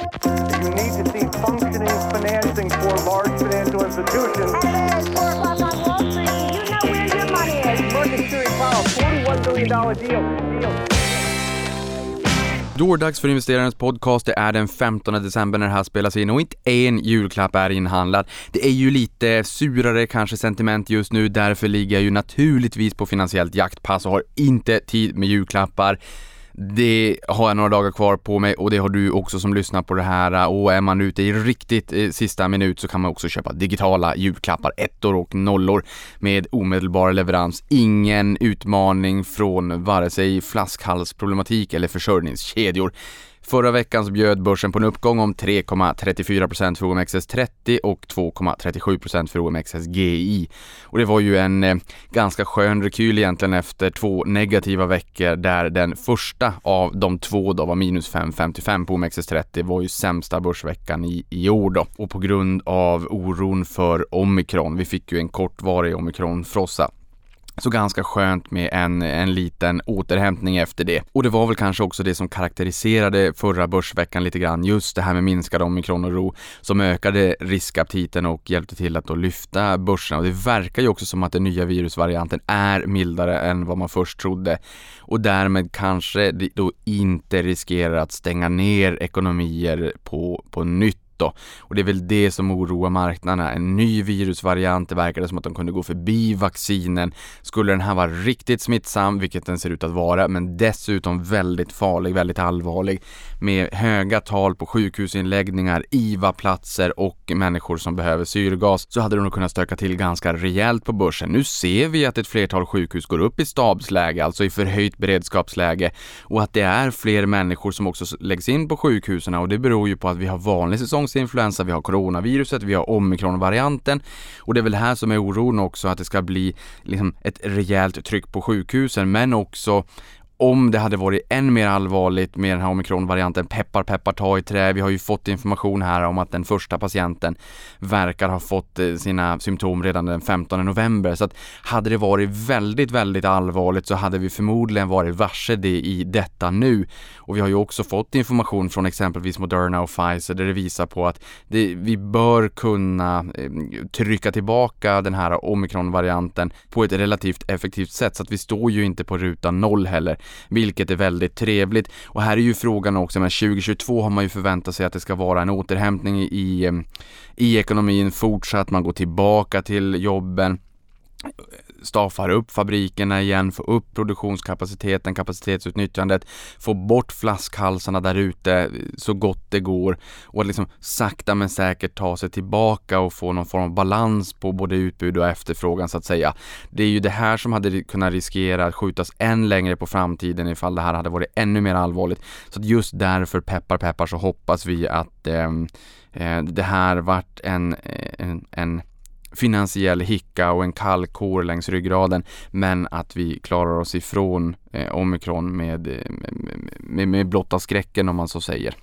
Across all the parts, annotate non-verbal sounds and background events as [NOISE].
You need to see functioning financing for large financial institutions. Hello, it's 4 o'clock on Wall Street. You know where your money is. Market Security Powell, $41 billion deal. deal. Då är det dags för investerarens podcast. Det är den 15 december när det här spelas in och inte en julklapp är inhandlad. Det är ju lite surare kanske sentiment just nu, därför ligger jag ju naturligtvis på finansiellt jaktpass och har inte tid med julklappar. Det har jag några dagar kvar på mig och det har du också som lyssnar på det här och är man ute i riktigt eh, sista minut så kan man också köpa digitala julklappar, ettor och nollor med omedelbar leverans. Ingen utmaning från vare sig flaskhalsproblematik eller försörjningskedjor. Förra veckan så bjöd börsen på en uppgång om 3,34% för OMXS30 och 2,37% för OMXS-GI. Och det var ju en eh, ganska skön rekyl egentligen efter två negativa veckor där den första av de två då var minus 5,55 på OMXS30 var ju sämsta börsveckan i, i år då. Och på grund av oron för omikron, vi fick ju en kortvarig omikronfrossa så ganska skönt med en, en liten återhämtning efter det. Och det var väl kanske också det som karaktäriserade förra börsveckan lite grann, just det här med minskad omikronoro som ökade riskaptiten och hjälpte till att då lyfta börserna. Och det verkar ju också som att den nya virusvarianten är mildare än vad man först trodde och därmed kanske då inte riskerar att stänga ner ekonomier på, på nytt då. Och det är väl det som oroar marknaderna. En ny virusvariant, det verkade som att de kunde gå förbi vaccinen. Skulle den här vara riktigt smittsam, vilket den ser ut att vara, men dessutom väldigt farlig, väldigt allvarlig, med höga tal på sjukhusinläggningar, IVA-platser och människor som behöver syrgas, så hade de nog kunnat stöka till ganska rejält på börsen. Nu ser vi att ett flertal sjukhus går upp i stabsläge, alltså i förhöjt beredskapsläge, och att det är fler människor som också läggs in på sjukhusen och det beror ju på att vi har vanlig säsong influensa, vi har coronaviruset, vi har omikronvarianten. Och det är väl här som är oron också att det ska bli liksom ett rejält tryck på sjukhusen men också om det hade varit än mer allvarligt med den här omikronvarianten, peppar peppar ta i trä. Vi har ju fått information här om att den första patienten verkar ha fått eh, sina symptom redan den 15 november. Så att hade det varit väldigt, väldigt allvarligt så hade vi förmodligen varit varse det i detta nu. Och vi har ju också fått information från exempelvis Moderna och Pfizer där det visar på att det, vi bör kunna eh, trycka tillbaka den här omikronvarianten på ett relativt effektivt sätt så att vi står ju inte på ruta noll heller vilket är väldigt trevligt. Och här är ju frågan också, men 2022 har man ju förväntat sig att det ska vara en återhämtning i, i ekonomin fortsatt, man går tillbaka till jobben staffar upp fabrikerna igen, få upp produktionskapaciteten, kapacitetsutnyttjandet, få bort flaskhalsarna där ute så gott det går och liksom sakta men säkert ta sig tillbaka och få någon form av balans på både utbud och efterfrågan så att säga. Det är ju det här som hade kunnat riskera att skjutas än längre på framtiden ifall det här hade varit ännu mer allvarligt. Så att just därför, peppar peppar, så hoppas vi att eh, eh det här vart en, en, en finansiell hicka och en kall kår längs ryggraden men att vi klarar oss ifrån eh, omikron med, eh, med, med blotta skräcken om man så säger.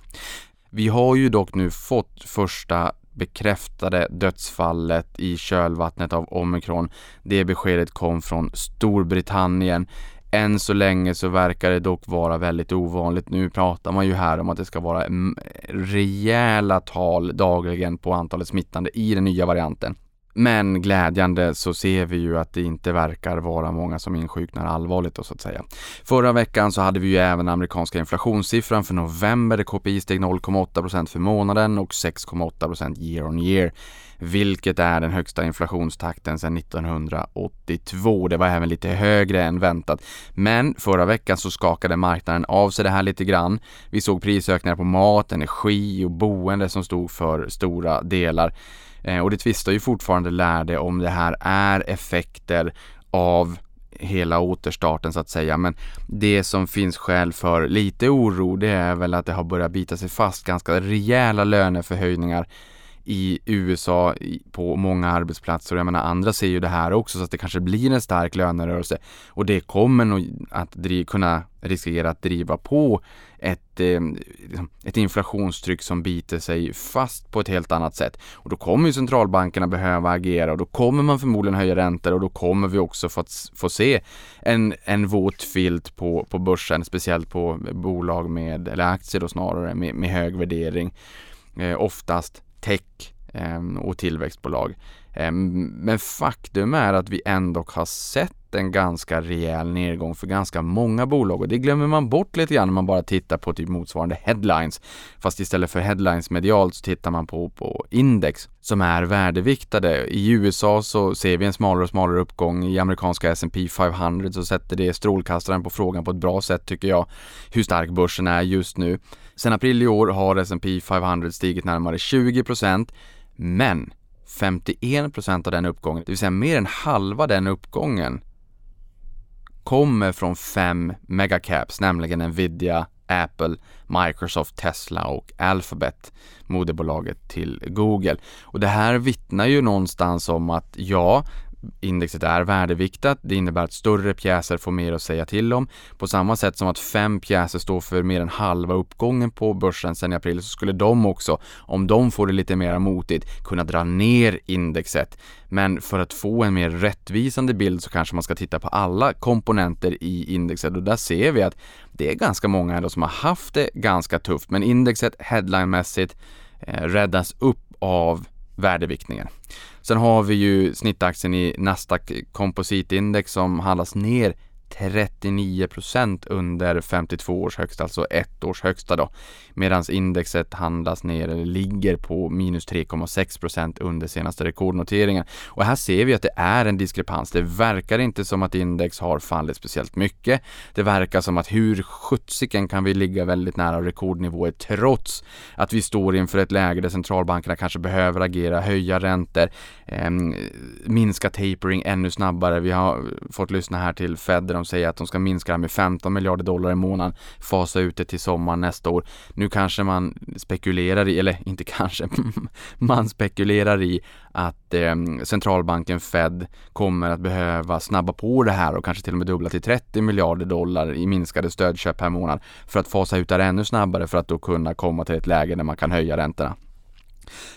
Vi har ju dock nu fått första bekräftade dödsfallet i kölvattnet av omikron. Det beskedet kom från Storbritannien. Än så länge så verkar det dock vara väldigt ovanligt. Nu pratar man ju här om att det ska vara mm, rejäla tal dagligen på antalet smittande i den nya varianten. Men glädjande så ser vi ju att det inte verkar vara många som insjuknar allvarligt då så att säga. Förra veckan så hade vi ju även amerikanska inflationssiffran för november där KPI steg 0,8% för månaden och 6,8% year on year. Vilket är den högsta inflationstakten sedan 1982. Det var även lite högre än väntat. Men förra veckan så skakade marknaden av sig det här lite grann. Vi såg prisökningar på mat, energi och boende som stod för stora delar. Eh, och det tvistar ju fortfarande lärde om det här är effekter av hela återstarten så att säga. Men det som finns skäl för lite oro det är väl att det har börjat bita sig fast ganska rejäla löneförhöjningar i USA på många arbetsplatser och jag menar andra ser ju det här också så att det kanske blir en stark lönerörelse och det kommer nog att driv, kunna riskera att driva på ett, eh, liksom ett inflationstryck som biter sig fast på ett helt annat sätt. Och då kommer ju centralbankerna behöva agera och då kommer man förmodligen höja räntor och då kommer vi också få, få se en, en våt filt på, på börsen, speciellt på bolag med, eller aktier då snarare, med, med hög värdering. Eh, oftast tech eh, och tillväxtbolag. Eh, men faktum är att vi ändå har sett en ganska rejäl nedgång för ganska många bolag och det glömmer man bort lite grann när man bara tittar på typ motsvarande headlines. Fast istället för headlines medialt så tittar man på, på index som är värdeviktade. I USA så ser vi en smalare och smalare uppgång. I amerikanska S&P 500 så sätter det strålkastaren på frågan på ett bra sätt tycker jag, hur stark börsen är just nu. Sen april i år har S&P 500 stigit närmare 20% men 51% av den uppgången, det vill säga mer än halva den uppgången kommer från fem megacaps, nämligen Nvidia, Apple, Microsoft, Tesla och Alphabet, moderbolaget till Google. Och det här vittnar ju någonstans om att ja, indexet är värdeviktat. Det innebär att större pjäser får mer att säga till om. På samma sätt som att fem pjäser står för mer än halva uppgången på börsen sedan i april så skulle de också, om de får det lite mer motigt, kunna dra ner indexet. Men för att få en mer rättvisande bild så kanske man ska titta på alla komponenter i indexet och där ser vi att det är ganska många ändå som har haft det ganska tufft men indexet headlinemässigt eh, räddas upp av värdeviktningen. Sen har vi ju snittaktien i Nasdaq Composite Index som handlas ner 39 procent under 52 års högsta, alltså ett års högsta då. Medan indexet handlas ner, eller ligger på minus 3,6 procent under senaste rekordnoteringen. Och här ser vi att det är en diskrepans. Det verkar inte som att index har fallit speciellt mycket. Det verkar som att hur sjuttsiken kan vi ligga väldigt nära rekordnivåer trots att vi står inför ett läge där centralbankerna kanske behöver agera, höja räntor, eh, minska tapering ännu snabbare. Vi har fått lyssna här till Fed de säger att de ska minska det med 15 miljarder dollar i månaden, fasa ut det till sommaren nästa år. Nu kanske man spekulerar i, eller inte kanske, [LAUGHS] man spekulerar i att eh, centralbanken Fed kommer att behöva snabba på det här och kanske till och med dubbla till 30 miljarder dollar i minskade stödköp per månad för att fasa ut det ännu snabbare för att då kunna komma till ett läge där man kan höja räntorna.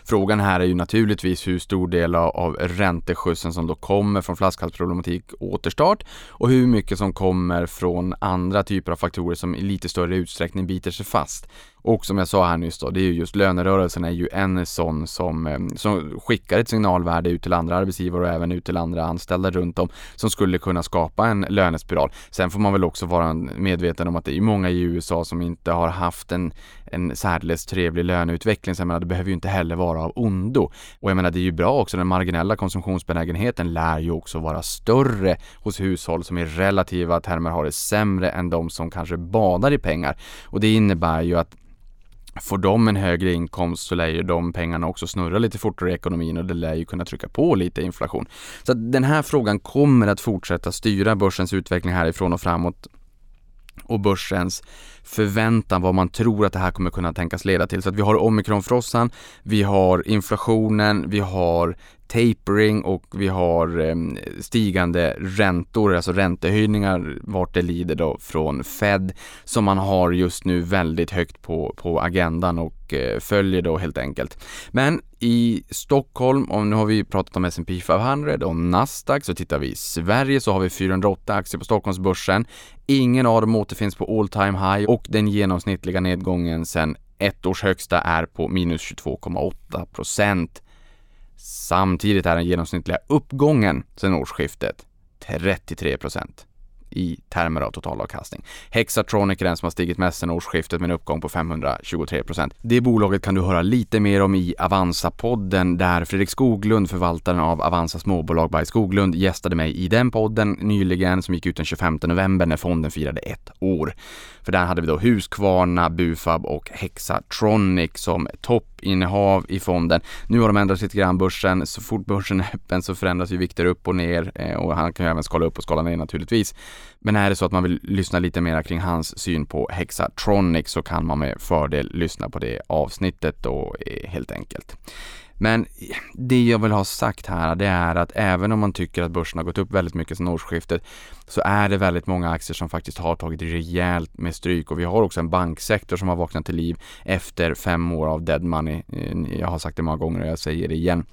Frågan här är ju naturligtvis hur stor del av ränteskjutsen som då kommer från flaskhalsproblematik återstart och hur mycket som kommer från andra typer av faktorer som i lite större utsträckning biter sig fast. Och som jag sa här nyss då, det är ju just lönerörelsen är ju en sån som, eh, som skickar ett signalvärde ut till andra arbetsgivare och även ut till andra anställda runt om som skulle kunna skapa en lönespiral. Sen får man väl också vara medveten om att det är många i USA som inte har haft en, en särdeles trevlig löneutveckling. Så jag menar, det behöver ju inte heller vara av ondo. Och jag menar, det är ju bra också, den marginella konsumtionsbenägenheten lär ju också vara större hos hushåll som i relativa termer har det sämre än de som kanske badar i pengar. Och det innebär ju att Får de en högre inkomst så lär ju de pengarna också snurra lite fortare i ekonomin och det lär ju kunna trycka på lite inflation. Så att den här frågan kommer att fortsätta styra börsens utveckling härifrån och framåt och börsens förväntan vad man tror att det här kommer kunna tänkas leda till. Så att vi har omikronfrossan, vi har inflationen, vi har tapering och vi har eh, stigande räntor, alltså räntehöjningar vart det lider då från Fed som man har just nu väldigt högt på, på agendan och eh, följer då helt enkelt. Men i Stockholm, och nu har vi pratat om S&P 500 och Nasdaq, så tittar vi i Sverige så har vi 408 aktier på Stockholmsbörsen. Ingen av dem återfinns på all time high och den genomsnittliga nedgången sedan ett års högsta är på minus 22,8 procent. Samtidigt är den genomsnittliga uppgången sedan årsskiftet 33 procent i termer av totalavkastning. Hexatronic är den som har stigit mest sedan årsskiftet med en uppgång på 523 procent. Det bolaget kan du höra lite mer om i Avanza-podden där Fredrik Skoglund, förvaltaren av Avanza småbolag by Skoglund, gästade mig i den podden nyligen som gick ut den 25 november när fonden firade ett år. För där hade vi då Husqvarna, Bufab och Hexatronic som toppinnehav i fonden. Nu har de ändrat lite grann börsen. Så fort börsen är öppen så förändras ju vikter upp och ner eh, och han kan ju även skala upp och skala ner naturligtvis. Men är det så att man vill lyssna lite mer kring hans syn på Hexatronic så kan man med fördel lyssna på det avsnittet då eh, helt enkelt. Men det jag vill ha sagt här, det är att även om man tycker att börsen har gått upp väldigt mycket sedan årsskiftet så är det väldigt många aktier som faktiskt har tagit rejält med stryk och vi har också en banksektor som har vaknat till liv efter fem år av dead money. Eh, jag har sagt det många gånger och jag säger det igen.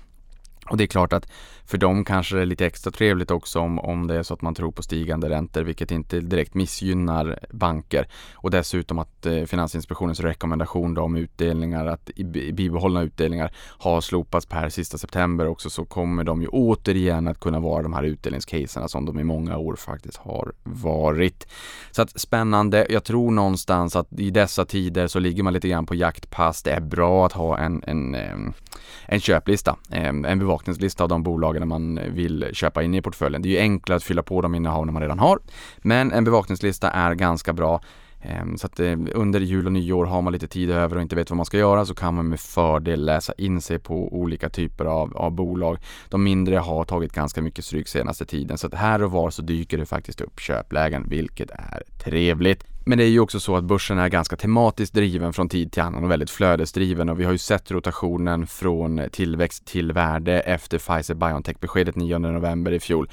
Och det är klart att för dem kanske det är lite extra trevligt också om, om det är så att man tror på stigande räntor, vilket inte direkt missgynnar banker. Och dessutom att eh, Finansinspektionens rekommendation då om utdelningar, att bibehållna utdelningar har slopats per sista september också, så kommer de ju återigen att kunna vara de här utdelningscaserna som de i många år faktiskt har varit. Så att spännande. Jag tror någonstans att i dessa tider så ligger man lite grann på jaktpass. Det är bra att ha en, en, eh, en köplista, eh, en bevakningslista av de bolagen man vill köpa in i portföljen. Det är ju enklare att fylla på de innehav man redan har. Men en bevakningslista är ganska bra. Ehm, så att eh, under jul och nyår har man lite tid över och inte vet vad man ska göra så kan man med fördel läsa in sig på olika typer av, av bolag. De mindre har tagit ganska mycket stryk senaste tiden så att här och var så dyker det faktiskt upp köplägen vilket är trevligt. Men det är ju också så att börsen är ganska tematiskt driven från tid till annan och väldigt flödesdriven och vi har ju sett rotationen från tillväxt till värde efter Pfizer Biontech-beskedet 9 november i fjol.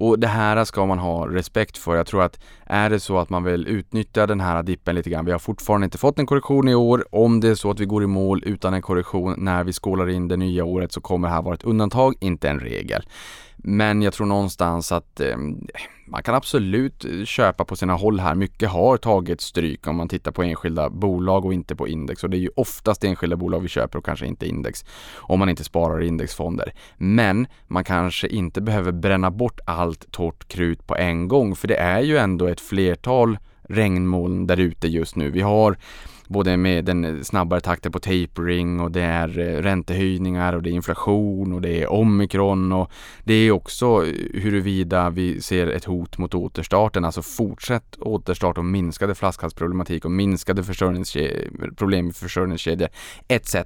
Och det här ska man ha respekt för. Jag tror att är det så att man vill utnyttja den här dippen lite grann, vi har fortfarande inte fått en korrektion i år. Om det är så att vi går i mål utan en korrektion när vi skålar in det nya året så kommer det här vara ett undantag, inte en regel. Men jag tror någonstans att eh, man kan absolut köpa på sina håll här. Mycket har tagit stryk om man tittar på enskilda bolag och inte på index. Och det är ju oftast enskilda bolag vi köper och kanske inte index. Om man inte sparar i indexfonder. Men man kanske inte behöver bränna bort allt torrt krut på en gång. För det är ju ändå ett flertal regnmoln där ute just nu. Vi har både med den snabbare takten på tapering och det är eh, räntehöjningar och det är inflation och det är omikron och det är också huruvida vi ser ett hot mot återstarten, alltså fortsatt återstart och minskade flaskhalsproblematik och minskade problem i försörjningskedjor etc.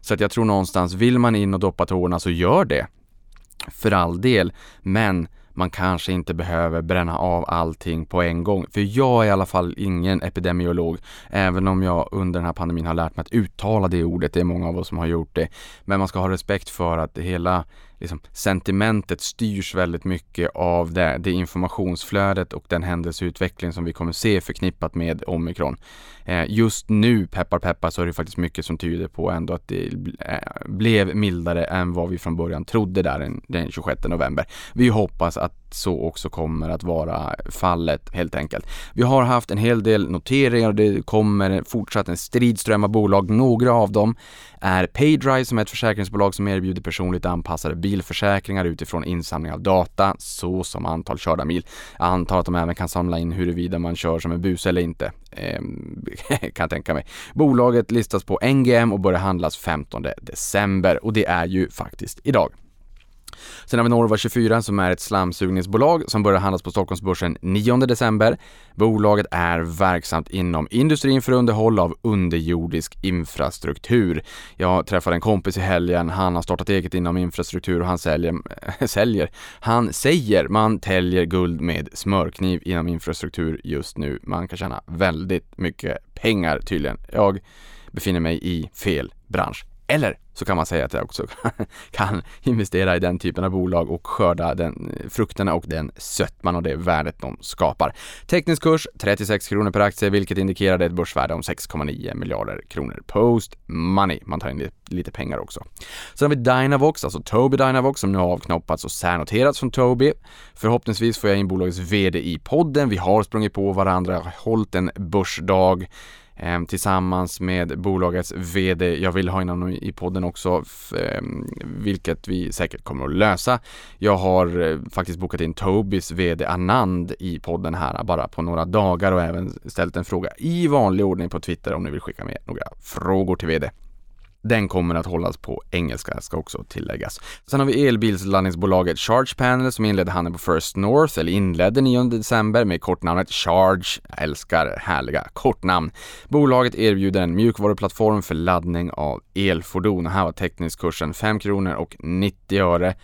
Så att jag tror någonstans, vill man in och doppa tårna så gör det. För all del, men man kanske inte behöver bränna av allting på en gång. För jag är i alla fall ingen epidemiolog, även om jag under den här pandemin har lärt mig att uttala det ordet. Det är många av oss som har gjort det. Men man ska ha respekt för att hela liksom, sentimentet styrs väldigt mycket av det, det informationsflödet och den händelseutveckling som vi kommer se förknippat med omikron. Eh, just nu, peppar peppar, så är det faktiskt mycket som tyder på ändå att det eh, blev mildare än vad vi från början trodde där den, den 26 november. Vi hoppas att så också kommer att vara fallet helt enkelt. Vi har haft en hel del noteringar och det kommer fortsatt en stridström av bolag. Några av dem är Paydrive som är ett försäkringsbolag som erbjuder personligt anpassade bilförsäkringar utifrån insamling av data, så som antal körda mil. Jag antar att de även kan samla in huruvida man kör som en bus eller inte. ehm, [LAUGHS] kan jag tänka mig. Bolaget listas på NGM och börjar handlas 15 december och det är ju faktiskt idag. Sen har vi Norva 24 som är ett slamsugningsbolag som börjar handlas på Stockholmsbörsen 9 december. Bolaget är verksamt inom industrin för underhåll av underjordisk infrastruktur. Jag träffade en kompis i helgen, han har startat eget inom infrastruktur och han säljer, [LAUGHS] säljer, han säger man täljer guld med smörkniv inom infrastruktur just nu. Man kan tjäna väldigt mycket pengar tydligen. Jag befinner mig i fel bransch. Eller så kan man säga att jag också [LAUGHS] kan investera i den typen av bolag och skörda den eh, frukterna och den sötman och det värdet de skapar. Teknisk kurs 36 kronor per aktie vilket indikerade ett börsvärde om 6,9 miljarder kronor post money. Man tar in lite pengar också. Sen har vi Dynavox, alltså Tobii Dynavox som nu har avknoppats och särnoterats från Tobii. Förhoppningsvis får jag in bolagets VD i podden. Vi har sprungit på varandra, hållit en börsdag Ehm, tillsammans med bolagets VD. Jag vill ha in honom i podden också, ehm, vilket vi säkert kommer att lösa. Jag har eh, faktiskt bokat in Tobis VD Anand i podden här bara på några dagar och även ställt en fråga i vanlig ordning på Twitter om ni vill skicka med några frågor till VD. Den kommer att hållas på engelska, ska också tilläggas. Sen har vi elbilsladdningsbolaget Charge Panel som inledde handeln på First North, eller inledde 9 december med kortnamnet Charge. Jag älskar härliga kortnamn. Bolaget erbjuder en mjukvaruplattform för laddning av elfordon. Här var teknisk kursen 5 kronor och 90 öre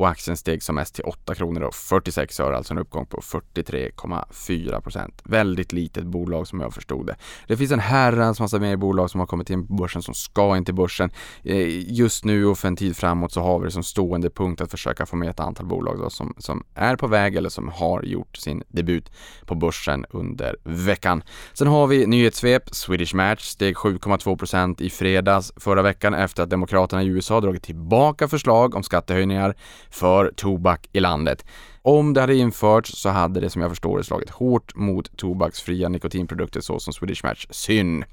och aktien steg som mest till 8 kronor och 46 öre, alltså en uppgång på 43,4 procent. Väldigt litet bolag som jag förstod det. Det finns en herrans massa mer bolag som har kommit in på börsen som ska in till börsen. Eh, just nu och för en tid framåt så har vi det som stående punkt att försöka få med ett antal bolag då som, som är på väg eller som har gjort sin debut på börsen under veckan. Sen har vi nyhetssvep. Swedish Match steg 7,2% i fredags förra veckan efter att Demokraterna i USA dragit tillbaka förslag om skattehöjningar för tobak i landet. Om det hade införts så hade det som jag förstår det slagit hårt mot tobaksfria nikotinprodukter såsom Swedish Match Syn.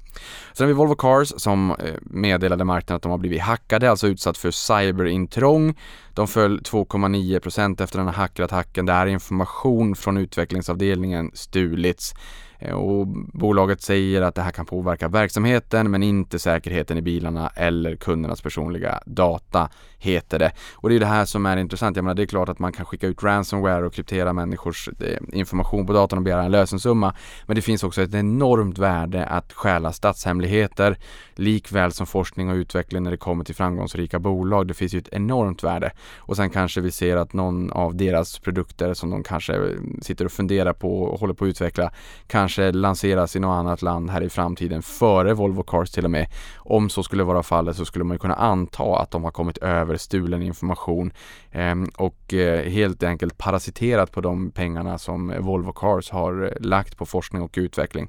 Sen har vi Volvo Cars som eh, meddelade marknaden att de har blivit hackade, alltså utsatt för cyberintrång. De föll 2,9% efter den här hackerattacken där information från utvecklingsavdelningen stulits. Eh, och bolaget säger att det här kan påverka verksamheten men inte säkerheten i bilarna eller kundernas personliga data, heter det. Och det är det här som är intressant. Jag menar, det är klart att man kan skicka ut ransomware och kryptera människors eh, information på datorn och begära en lösensumma. Men det finns också ett enormt värde att stjäla statshemligheter likväl som forskning och utveckling när det kommer till framgångsrika bolag. Det finns ju ett enormt värde. Och sen kanske vi ser att någon av deras produkter som de kanske sitter och funderar på och håller på att utveckla kanske lanseras i något annat land här i framtiden före Volvo Cars till och med. Om så skulle vara fallet så skulle man ju kunna anta att de har kommit över stulen information ehm, eh, och helt enkelt parasiterat på de pengarna som Volvo Cars har lagt på forskning och utveckling.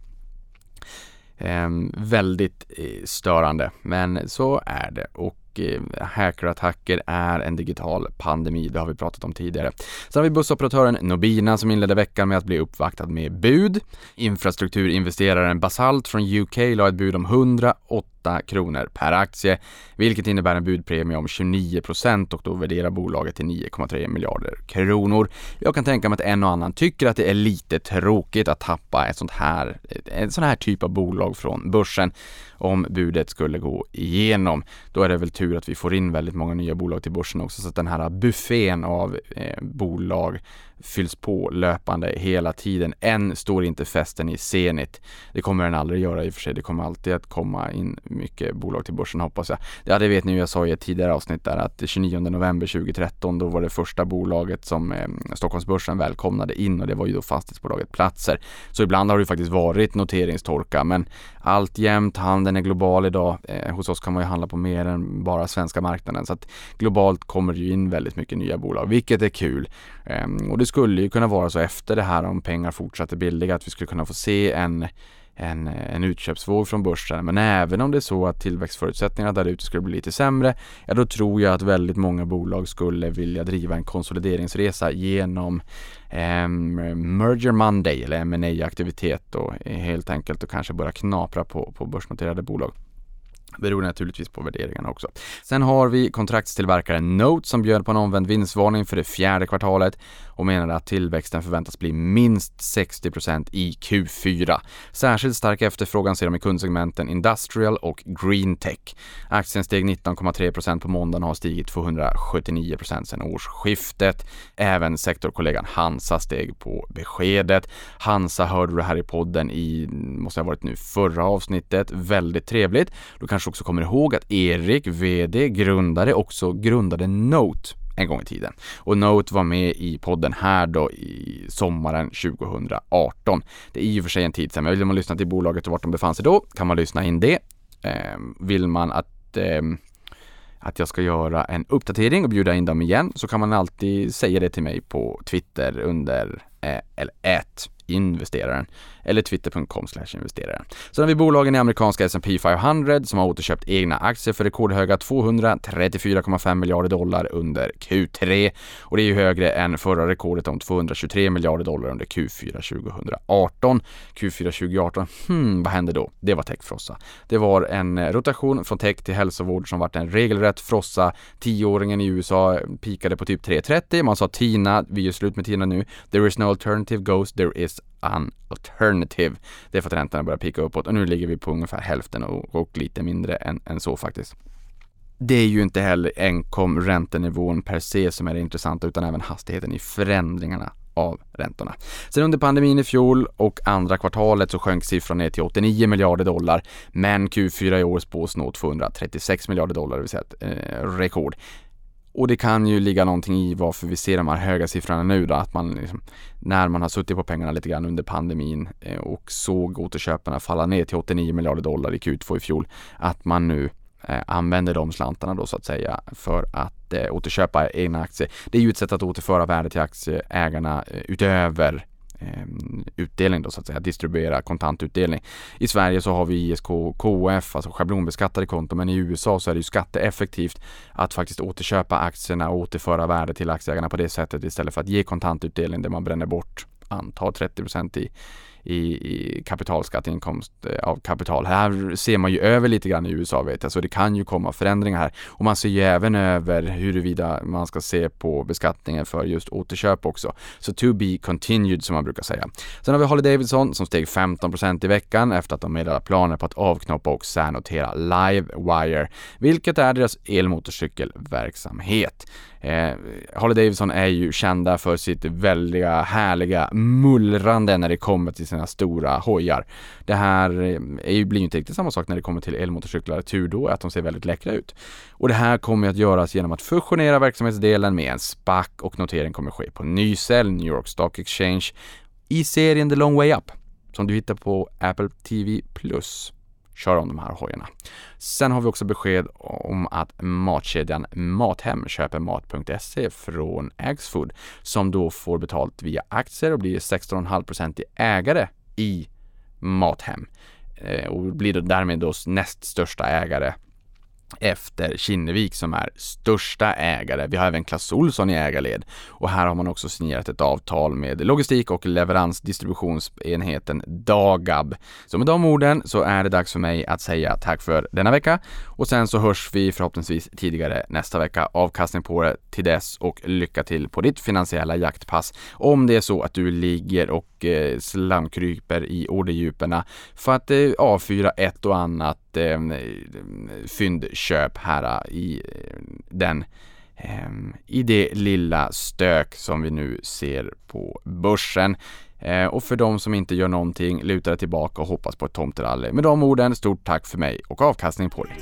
Ehm, eh, väldigt störande, men så är det. Och Eh, hackerattacker är en digital pandemi. Det har vi pratat om tidigare. Sen har vi bussoperatören Nobina som inledde veckan med att bli uppvaktad med bud. Infrastrukturinvesteraren Basalt från UK la ett bud om 8 kronor per aktie, vilket innebär en budpremie om 29 procent och då värderar bolaget till 9,3 miljarder kronor. Jag kan tänka mig att en och annan tycker att det är lite tråkigt att tappa ett sånt här, en sån här typ av bolag från börsen om budet skulle gå igenom. Då är det väl tur att vi får in väldigt många nya bolag till börsen också så att den här buffén av eh, bolag fylls på löpande hela tiden. Än står inte festen i Zenit. Det kommer den aldrig göra i och för sig. Det kommer alltid att komma in mycket bolag till börsen hoppas jag. Ja, det vet ni jag sa i ett tidigare avsnitt där att 29 november 2013 då var det första bolaget som eh, Stockholmsbörsen välkomnade in och det var ju då fastighetsbolaget Platser. Så ibland har det faktiskt varit noteringstorka men alltjämt handeln är global idag. Eh, hos oss kan man ju handla på mer än bara svenska marknaden så att globalt kommer det ju in väldigt mycket nya bolag vilket är kul. Ehm, och det skulle ju kunna vara så efter det här om pengar fortsatte billiga att vi skulle kunna få se en en, en utköpsvåg från börsen. Men även om det är så att tillväxtförutsättningarna där ute skulle bli lite sämre, ja då tror jag att väldigt många bolag skulle vilja driva en konsolideringsresa genom eh, Merger Monday eller ma aktivitet och helt enkelt och kanske börja knapra på, på börsnoterade bolag beror naturligtvis på värderingarna också. Sen har vi kontraktstillverkaren Note som bjöd på en omvänd vinstvarning för det fjärde kvartalet och menade att tillväxten förväntas bli minst 60% i Q4. Särskilt stark efterfrågan ser de i kundsegmenten Industrial och Green Tech. Aktien steg 19,3% på måndagen och har stigit 279% sedan årsskiftet. Även sektorkollegan Hansa steg på beskedet. Hansa hörde du här i podden i, måste ha varit nu, förra avsnittet. Väldigt trevligt. Du kanske också kommer ihåg att Erik, VD, grundare, också grundade Note en gång i tiden. Och Note var med i podden här då i sommaren 2018. Det är i och för sig en tid sedan, men vill man lyssna till bolaget och vart de befann sig då kan man lyssna in det. Eh, vill man att eh, att jag ska göra en uppdatering och bjuda in dem igen så kan man alltid säga det till mig på Twitter under eh, eller ät investeraren eller twitter.com investeraren. Sen har vi bolagen i amerikanska S&P 500 som har återköpt egna aktier för rekordhöga 234,5 miljarder dollar under Q3 och det är ju högre än förra rekordet om 223 miljarder dollar under Q4 2018. Q4 2018, hmm, vad hände då? Det var techfrossa. Det var en eh, rotation från tech till hälsovård som vart en regelrätt frossa. Tioåringen i USA pikade på typ 3,30. Man sa Tina, vi gör slut med Tina nu. There is no alternative goes, there is an alternative. Det är för att räntorna börjar pika uppåt och nu ligger vi på ungefär hälften och, och lite mindre än, än så faktiskt. Det är ju inte heller enkom räntenivån per se som är det intressanta utan även hastigheten i förändringarna av räntorna. Sen under pandemin i fjol och andra kvartalet så sjönk siffran ner till 89 miljarder dollar men Q4 i år spås nå 236 miljarder dollar, det vill säga ett eh, rekord. Och det kan ju ligga någonting i varför vi ser de här höga siffrorna nu då, att man liksom, när man har suttit på pengarna lite grann under pandemin eh, och såg återköparna falla ner till 89 miljarder dollar i Q2 i fjol, att man nu eh, använder de slantarna då så att säga för att eh, återköpa egna aktier. Det är ju ett sätt att återföra värde till aktieägarna eh, utöver Ehm, utdelning då så att säga, distribuera kontantutdelning. I Sverige så har vi ISK KF, alltså schablonbeskattade konton, men i USA så är det ju skatteeffektivt att faktiskt återköpa aktierna och återföra värde till aktieägarna på det sättet istället för att ge kontantutdelning där man bränner bort antar 30% i i, i kapitalskatteinkomst inkomst av kapital. Här ser man ju över lite grann i USA vet jag, så det kan ju komma förändringar här. Och man ser ju även över huruvida man ska se på beskattningen för just återköp också. Så to be continued som man brukar säga. Sen har vi Harley Davidson som steg 15% i veckan efter att de meddelade planer på att avknoppa och särnotera Livewire, vilket är deras elmotorcykelverksamhet. Eh, Harley Davidson är ju kända för sitt väldiga, härliga mullrande när det kommer till sina stora hojar. Det här eh, är ju, blir ju inte riktigt samma sak när det kommer till elmotorcyklar. Tur då att de ser väldigt läckra ut. Och det här kommer att göras genom att fusionera verksamhetsdelen med en SPAC och notering kommer ske på Nycell, New York Stock Exchange, i serien The Long Way Up som du hittar på Apple TV Köra om de här hojarna. Sen har vi också besked om att matkedjan Mathem köper mat.se från Axfood som då får betalt via aktier och blir 16,5% ägare i Mathem eh, och blir då därmed då näst största ägare efter Kinnevik som är största ägare. Vi har även Clas Ohlson i ägarled och här har man också signerat ett avtal med logistik och leveransdistributionsenheten Dagab. Så med de orden så är det dags för mig att säga tack för denna vecka och sen så hörs vi förhoppningsvis tidigare nästa vecka. Avkastning på det till dess och lycka till på ditt finansiella jaktpass. Om det är så att du ligger och eh, slamkryper i orderdjuperna för att eh, avfyra ett och annat eh, fyndköp här i den i det lilla stök som vi nu ser på börsen. Och för de som inte gör någonting, lutar tillbaka och hoppas på ett tomterally. Med de orden, stort tack för mig och avkastning på dig.